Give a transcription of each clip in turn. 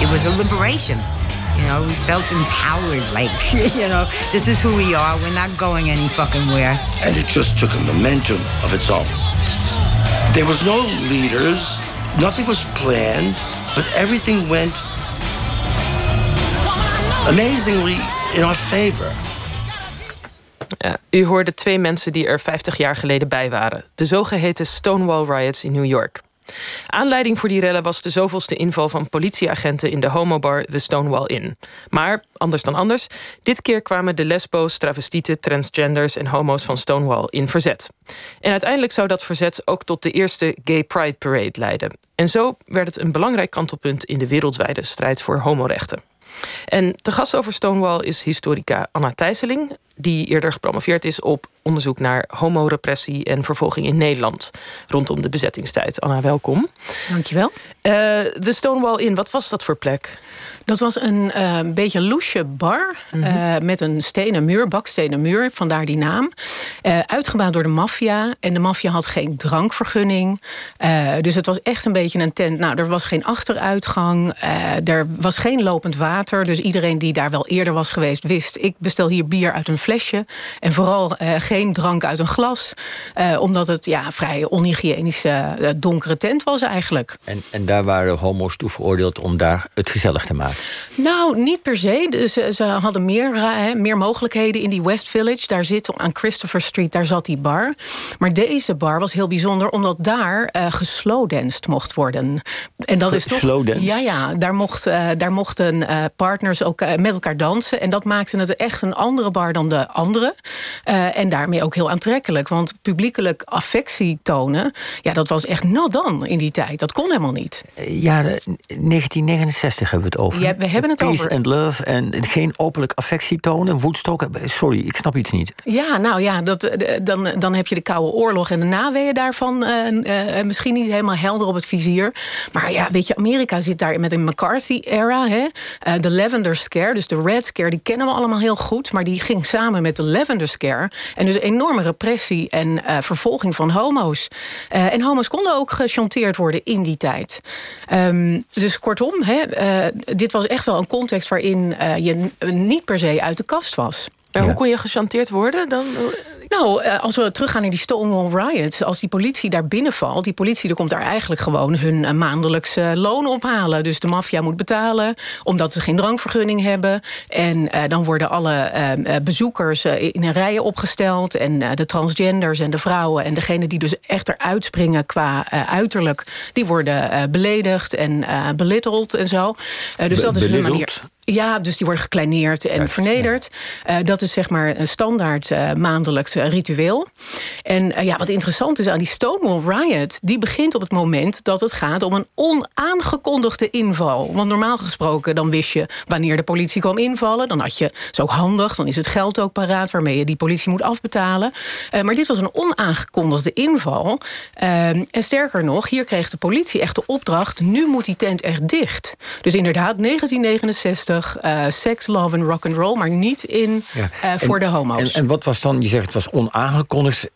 it was a liberation. You know, we felt empowered, like, you know, this is who we are. We're not going any fucking where. And it just took a momentum of its own. There was no leaders, nothing was planned, but everything went amazingly in our favor. Ja, u hoorde twee mensen die er 50 jaar geleden bij waren. De zogeheten Stonewall Riots in New York. Aanleiding voor die rellen was de zoveelste inval van politieagenten in de homobar The Stonewall Inn. Maar, anders dan anders, dit keer kwamen de lesbo's, travestieten, transgenders en homo's van Stonewall in verzet. En uiteindelijk zou dat verzet ook tot de eerste Gay Pride Parade leiden. En zo werd het een belangrijk kantelpunt in de wereldwijde strijd voor homorechten. En te gast over Stonewall is historica Anna Thijsseling die eerder gepromoveerd is op onderzoek naar homorepressie en vervolging in Nederland rondom de bezettingstijd. Anna, welkom. Dankjewel. Uh, de Stonewall Inn, wat was dat voor plek? Dat was een uh, beetje loesje bar mm -hmm. met een stenen muur, bakstenen muur, vandaar die naam. Uitgebouwd door de maffia. En de maffia had geen drankvergunning. dus het was echt een beetje een tent. Nou, er was geen achteruitgang. er was geen lopend water. Dus iedereen die daar wel eerder was geweest, wist: ik bestel hier bier uit een flesje. En vooral geen drank uit een glas. omdat het ja, vrij onhygiënische, donkere tent was eigenlijk. En, en daar waren homo's toe veroordeeld om daar het gezellig te maken. Nou, niet per se. Ze, dus, ze hadden meer, meer mogelijkheden in die West Village. Daar zit aan Christopher Street, daar zat die bar. Maar deze bar was heel bijzonder, omdat daar geslowdanced mocht worden. En dat is toch. Ja, ja. Daar, mocht, daar mochten partners ook met elkaar dansen. En dat maakte het echt een andere bar dan de andere. en daarmee ook heel aantrekkelijk. Want publiekelijk affectie tonen, ja, dat was echt not dan in die tijd. Dat kon helemaal niet. Ja, 1969 hebben we het over. Ja, we hebben het Peace over. and love en geen openlijk affectie tonen. Woodstock, sorry, ik snap iets niet. Ja, nou ja, dat, dan, dan heb je de Koude Oorlog en de naweeën daarvan uh, uh, misschien niet helemaal helder op het vizier. Maar ja, weet je, Amerika zit daar met een McCarthy-era. De Lavender Scare, dus de Red Scare, die kennen we allemaal heel goed. Maar die ging samen met de Lavender Scare. En dus enorme repressie en vervolging van homo's. en homo's konden ook gechanteerd worden in die tijd. Um, dus kortom, hè, dit was echt wel een context waarin uh, je niet per se uit de kast was. Maar hoe kon je gechanteerd worden? Dan... Nou, als we teruggaan naar die Stonewall Riots... als die politie daar binnenvalt... die politie komt daar eigenlijk gewoon hun maandelijkse loon ophalen. Dus de maffia moet betalen, omdat ze geen drankvergunning hebben. En uh, dan worden alle uh, bezoekers in een rijen opgesteld... en de transgenders en de vrouwen... en degenen die dus echt eruit springen qua uiterlijk... die worden beledigd en belitteld en zo. dus dat is hun manier... Ja, dus die worden gekleineerd en vernederd. Ja. Uh, dat is zeg maar een standaard uh, maandelijks ritueel. En ja, wat interessant is aan die Stonewall Riot... die begint op het moment dat het gaat om een onaangekondigde inval. Want normaal gesproken dan wist je wanneer de politie kwam invallen. Dan had je, is ook handig, dan is het geld ook paraat... waarmee je die politie moet afbetalen. maar dit was een onaangekondigde inval. en sterker nog, hier kreeg de politie echt de opdracht... nu moet die tent echt dicht. Dus inderdaad, 1969 uh, seks, love en rock and roll, maar niet in ja. uh, voor en, de homo's. En, en wat was dan? Je zegt het was onaangekondigd.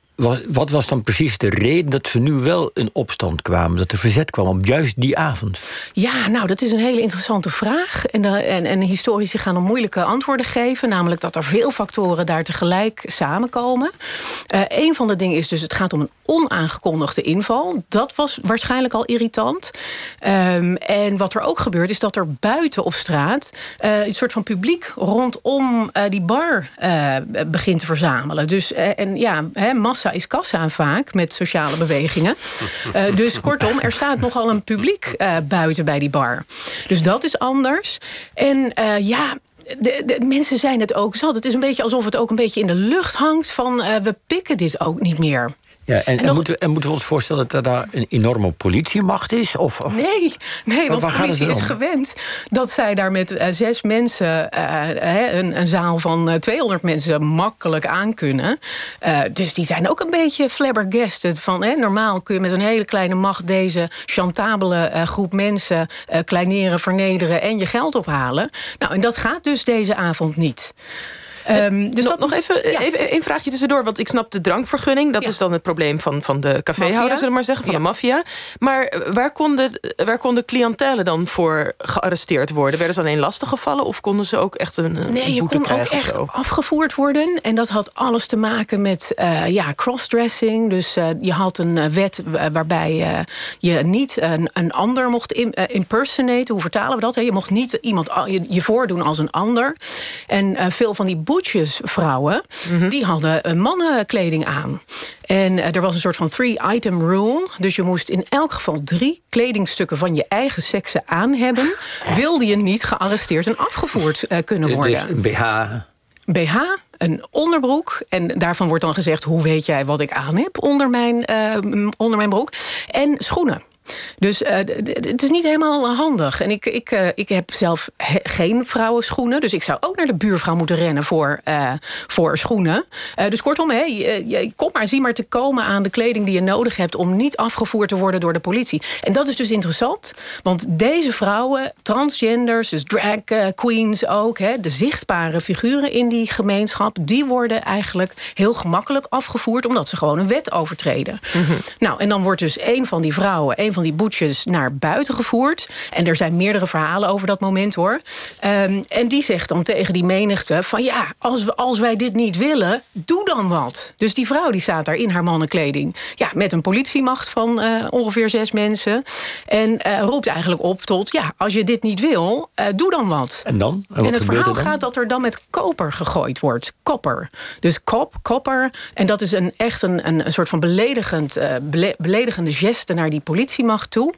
Wat was dan precies de reden dat ze nu wel in opstand kwamen? Dat er verzet kwam op juist die avond? Ja, nou, dat is een hele interessante vraag. En, de, en, en historici gaan een moeilijke antwoorden geven. Namelijk dat er veel factoren daar tegelijk samenkomen. Uh, een van de dingen is dus, het gaat om een onaangekondigde inval. Dat was waarschijnlijk al irritant. Um, en wat er ook gebeurt, is dat er buiten op straat... Uh, een soort van publiek rondom die bar begint te verzamelen. Dus, en ja, massa is kassa vaak met sociale bewegingen. Uh, dus kortom, er staat nogal een publiek uh, buiten bij die bar. Dus dat is anders. En uh, ja, de, de, mensen zijn het ook zat. Het is een beetje alsof het ook een beetje in de lucht hangt van we pikken dit ook niet meer. Ja, en, en, nog... moeten, we, en, moeten we ons voorstellen dat er daar een enorme politiemacht is? Of, of... Nee, nee want de politie is gewend dat zij daar met uh, zes mensen... Uh, een, een, zaal van uh, 200 mensen makkelijk aan kunnen. dus die zijn ook een beetje flabbergasted. Van, normaal kun je met een hele kleine macht... deze chantabele groep mensen kleineren, vernederen... en je geld ophalen. Nou, en dat gaat dus deze avond niet. Um, dus nog, dat, nog even, ja. even een vraagje tussendoor. Want ik snap de drankvergunning. Dat is dan het probleem van, van de caféhouders, zullen we maar zeggen. Van de maffia. Maar waar konden, waar konden cliëntelen dan voor gearresteerd worden? Werden ze alleen lastig gevallen? Of konden ze ook echt een, Nee, je kon ook echt afgevoerd worden. En dat had alles te maken met uh, ja, crossdressing. Dus uh, je had een wet waarbij je niet een, een ander mocht in, impersonaten. Hoe vertalen we dat? Je mocht niet iemand je, je voordoen als een ander. En veel van die boetjesvrouwen... Mm -hmm. die hadden mannenkleding aan. En er was een soort van three-item rule. Dus je moest in elk geval drie kledingstukken van je eigen sekse aan hebben. Wilde je niet gearresteerd en afgevoerd kunnen worden. Dus BH BH, een onderbroek. En daarvan wordt dan gezegd: hoe weet jij wat ik aan heb onder mijn, uh, onder mijn broek? En schoenen. Dus uh, het is niet helemaal handig. En ik, ik, uh, ik heb zelf geen vrouwenschoenen. Dus ik zou ook naar de buurvrouw moeten rennen voor, uh, voor schoenen. dus kortom, hè, je, kom maar, zie maar te komen aan de kleding die je nodig hebt... om niet afgevoerd te worden door de politie. En dat is dus interessant. Want deze vrouwen, transgenders, dus drag queens ook... Hè, de zichtbare figuren in die gemeenschap... die worden eigenlijk heel gemakkelijk afgevoerd... omdat ze gewoon een wet overtreden. Mm -hmm. Nou, en dan wordt dus een van die vrouwen... een van die boetjes naar buiten gevoerd. En er zijn meerdere verhalen over dat moment hoor. Um, en die zegt dan tegen die menigte van ja, als, we, als wij dit niet willen, doe dan wat. Dus die vrouw die staat daar in haar mannenkleding. Ja, met een politiemacht van uh, ongeveer zes mensen. En uh, roept eigenlijk op tot ja, als je dit niet wil, uh, doe dan wat. En dan? En, en het verhaal gaat dat er dan met koper gegooid wordt. Kopper. Dus kop, kopper. En dat is een, echt een, een, een soort van beledigend, beledigende geste naar die politiemacht toe.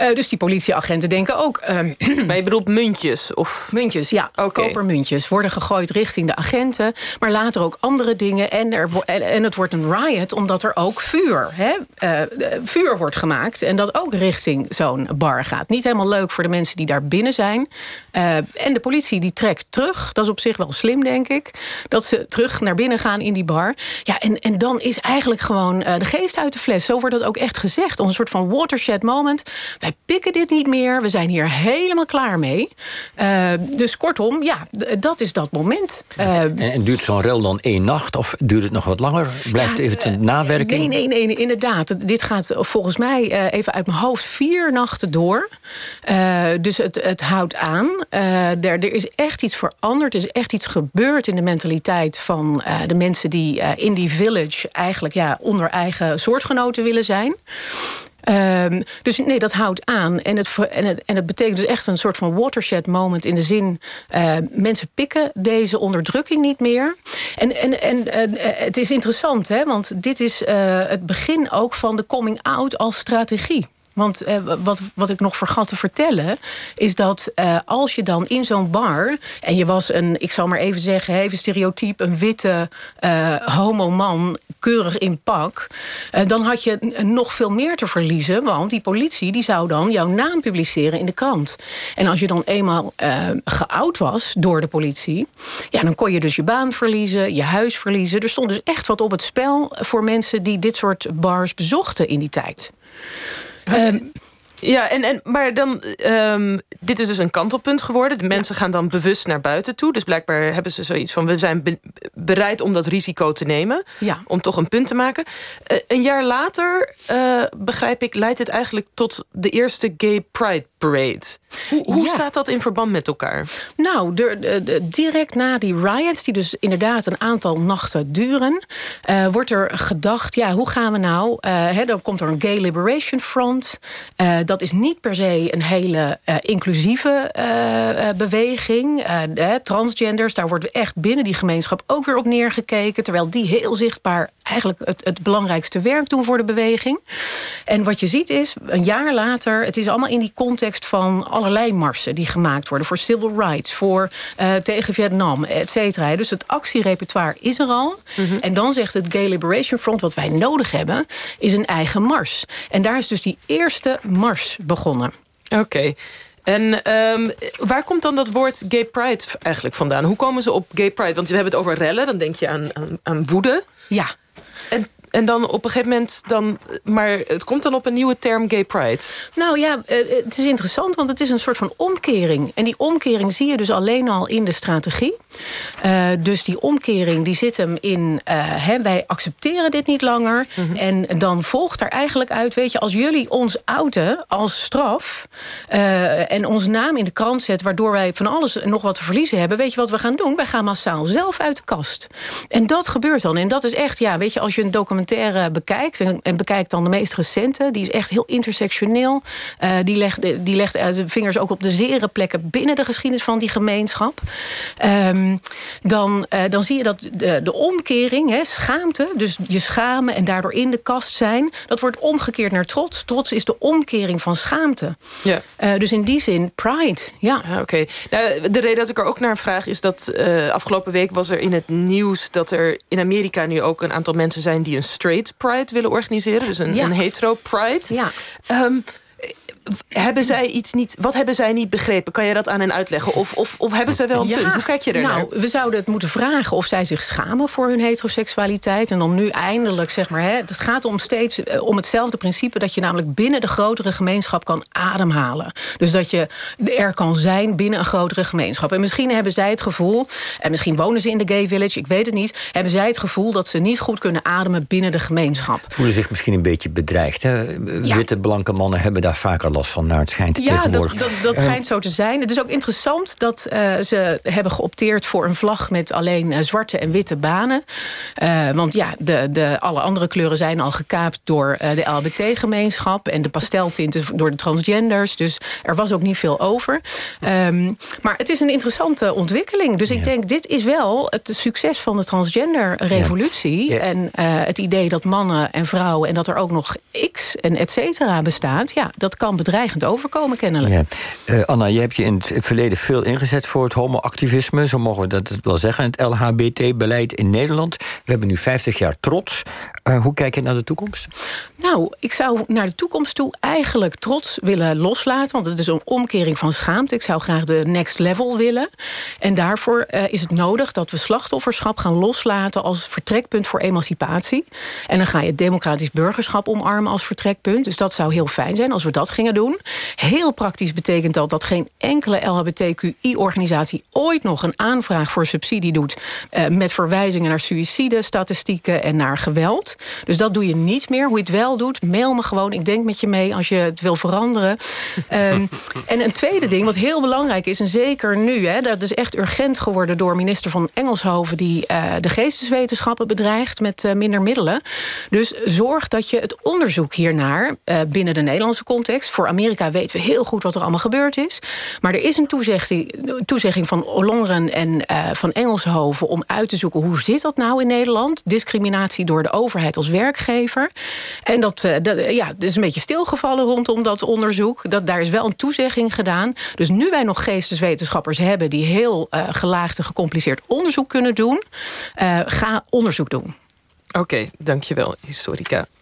Uh, dus die politieagenten denken ook... Um, maar je bedoelt muntjes? Of... Muntjes, ja. Okay. Kopermuntjes worden gegooid richting de agenten. Maar later ook andere dingen. En, er, en, het wordt een riot omdat er ook vuur, hè, uh, vuur wordt gemaakt. En dat ook richting zo'n bar gaat. Niet helemaal leuk voor de mensen die daar binnen zijn. Uh, en de politie die trekt terug. Dat is op zich wel slim, denk ik. Dat ze terug naar binnen gaan in die bar. Ja, en, en dan is eigenlijk gewoon de geest uit de fles. Zo wordt dat ook echt gezegd. Als een soort van watershed moment. Wij pikken dit niet meer. We zijn hier helemaal klaar mee. Uh, dus kortom, ja, dat is dat moment. Uh, en, en, duurt zo'n rel dan één nacht of duurt het nog wat langer? Blijft ja, even een nawerking? Nee, nee, nee, inderdaad. Dit gaat volgens mij even uit mijn hoofd vier nachten door. dus het, het houdt aan. er, er is echt iets veranderd. Er is echt iets gebeurd in de mentaliteit van de mensen die in die village eigenlijk ja, onder eigen soortgenoten willen zijn. Um, dus nee, dat houdt aan. En het, en, het, en het betekent dus echt een soort van watershed moment... in de zin, uh, mensen pikken deze onderdrukking niet meer. En, en, en uh, het is interessant, hè, want dit is uh, het begin ook van de coming out als strategie. Want eh, wat, wat ik nog vergat te vertellen... is dat eh, als je dan in zo'n bar... en je was een, ik zal maar even zeggen... even stereotyp, een witte uh, homo-man... keurig in pak... dan had je nog veel meer te verliezen... want die politie die zou dan jouw naam publiceren in de krant. En als je dan eenmaal geout was door de politie... ja, dan kon je dus je baan verliezen, je huis verliezen. Er stond dus echt wat op het spel... voor mensen die dit soort bars bezochten in die tijd. Um, ja, en, en, maar dan, um, dit is dus een kantelpunt geworden. De mensen gaan dan bewust naar buiten toe. Dus blijkbaar hebben ze zoiets van... we zijn be bereid om dat risico te nemen. Ja. Om toch een punt te maken. Uh, een jaar later, uh, begrijp ik, leidt het eigenlijk tot de eerste Gay Pride Parade. Hoe, hoe ja. staat dat in verband met elkaar? Nou, de, de, de, direct na die riots, die dus inderdaad een aantal nachten duren... Uh, wordt er gedacht, ja, hoe gaan we nou... He, dan komt er een Gay Liberation Front dat is niet per se een hele uh, inclusieve uh, beweging. transgenders, daar wordt echt binnen die gemeenschap ook weer op neergekeken. Terwijl die heel zichtbaar eigenlijk het, het belangrijkste werk doen voor de beweging. En wat je ziet is, een jaar later, het is allemaal in die context van allerlei marsen die gemaakt worden voor civil rights, voor tegen Vietnam, et cetera. Dus het actierepertoire is er al. Mm -hmm. En dan zegt het Gay Liberation Front, wat wij nodig hebben, is een eigen mars. En daar is dus die eerste mars begonnen. Oké. Okay. En um, waar komt dan dat woord gay pride eigenlijk vandaan? Hoe komen ze op gay pride? Want we hebben het over rellen, dan denk je aan, aan, aan woede. Ja. En en dan op een gegeven moment... Dan, maar het komt dan op een nieuwe term gay pride. Nou ja, eh, het is interessant, want het is een soort van omkering. En die omkering zie je dus alleen al in de strategie. Uh, dus die omkering die zit hem in... Uh, hè, wij accepteren dit niet langer. Mm -hmm. En dan volgt er eigenlijk uit... weet je, als jullie ons outen als straf... Uh, en onze naam in de krant zetten... waardoor wij van alles nog wat te verliezen hebben... weet je wat we gaan doen? Wij gaan massaal zelf uit de kast. En dat gebeurt dan. En dat is echt, ja, weet je, als je een documentaire bekijkt... en, en bekijkt dan de meest recente... die is echt heel intersectioneel. Uh, die legt, die legt de vingers ook op de zere plekken... binnen de geschiedenis van die gemeenschap. Um, dan, uh, dan zie je dat de, de omkering, hè, schaamte... dus je schamen en daardoor in de kast zijn... dat wordt omgekeerd naar trots. Trots is de omkering van schaamte. Ja. Uh, dus in die zin pride, ja. ja Oké. Okay. Nou, de reden dat ik er ook naar vraag is dat... Afgelopen week was er in het nieuws... dat er in Amerika nu ook een aantal mensen zijn... die een straight pride willen organiseren. Dus een, ja. een hetero pride. Ja. Um, hebben zij iets niet, wat hebben zij niet begrepen? Kan je dat aan hen uitleggen? Of, of, of hebben zij wel een ja, punt? Hoe kijk je er nou, we zouden het moeten vragen of zij zich schamen voor hun heteroseksualiteit. En dan nu eindelijk, zeg maar, hè, het gaat om steeds om hetzelfde principe... dat je namelijk binnen de grotere gemeenschap kan ademhalen. Dus dat je er kan zijn binnen een grotere gemeenschap. En misschien hebben zij het gevoel, en misschien wonen ze in de gay village... ik weet het niet, hebben zij het gevoel dat ze niet goed kunnen ademen binnen de gemeenschap. Voelen zich misschien een beetje bedreigd, hè? Ja. Witte, blanke mannen hebben daar last van naar het schijnt ja, dat, dat, dat schijnt zo te zijn. Het is ook interessant dat uh, ze hebben geopteerd voor een vlag... met alleen uh, zwarte en witte banen. Uh, want ja, de, de, alle andere kleuren zijn al gekaapt door de LBT-gemeenschap... en de pasteltinten door de transgenders. Dus er was ook niet veel over. Um, maar het is een interessante ontwikkeling. Dus ik ja. denk, dit is wel het succes van de transgender-revolutie. Ja. Ja. En het idee dat mannen en vrouwen... en dat er ook nog X en et cetera bestaat... ja, dat kan bedreigend overkomen, kennelijk. Ja. Uh, Anna, je hebt je in het verleden veel ingezet voor het homoactivisme. Zo mogen we dat wel zeggen. Het LHBT-beleid in Nederland. We hebben nu 50 jaar trots. Uh, hoe kijk je naar de toekomst? Nou, ik zou naar de toekomst toe eigenlijk trots willen loslaten. Want het is een omkering van schaamte. Ik zou graag de next level willen. En daarvoor uh, is het nodig dat we slachtofferschap gaan loslaten... als vertrekpunt voor emancipatie. En dan ga je democratisch burgerschap omarmen als vertrekpunt. Dus dat zou heel fijn zijn als we dat gingen doen. Heel praktisch betekent dat dat geen enkele LHBTQI-organisatie... ooit nog een aanvraag voor subsidie doet... Uh, met verwijzingen naar suïcide, statistieken en naar geweld. Dus dat doe je niet meer. Hoe je het wel doet, mail me gewoon. Ik denk met je mee als je het wil veranderen. um, en een tweede ding, wat heel belangrijk is... en zeker nu, hè, dat is echt urgent geworden... door minister van Engelshoven... die uh, de geesteswetenschappen bedreigt met uh, minder middelen. Dus zorg dat je het onderzoek hiernaar... binnen de Nederlandse context... voor Amerika weten we heel goed wat er allemaal gebeurd is. Maar er is een toezegging, toezegging van Ollongren en uh, van Engelshoven... om uit te zoeken hoe zit dat nou in Nederland. Discriminatie door de overheid als werkgever. En dat, uh, dat ja, is een beetje stilgevallen rondom dat onderzoek. Dat, daar is wel een toezegging gedaan. Dus nu wij nog geesteswetenschappers hebben... die heel uh, gelaagd en gecompliceerd onderzoek kunnen doen... ga onderzoek doen. Oké, dankjewel, historica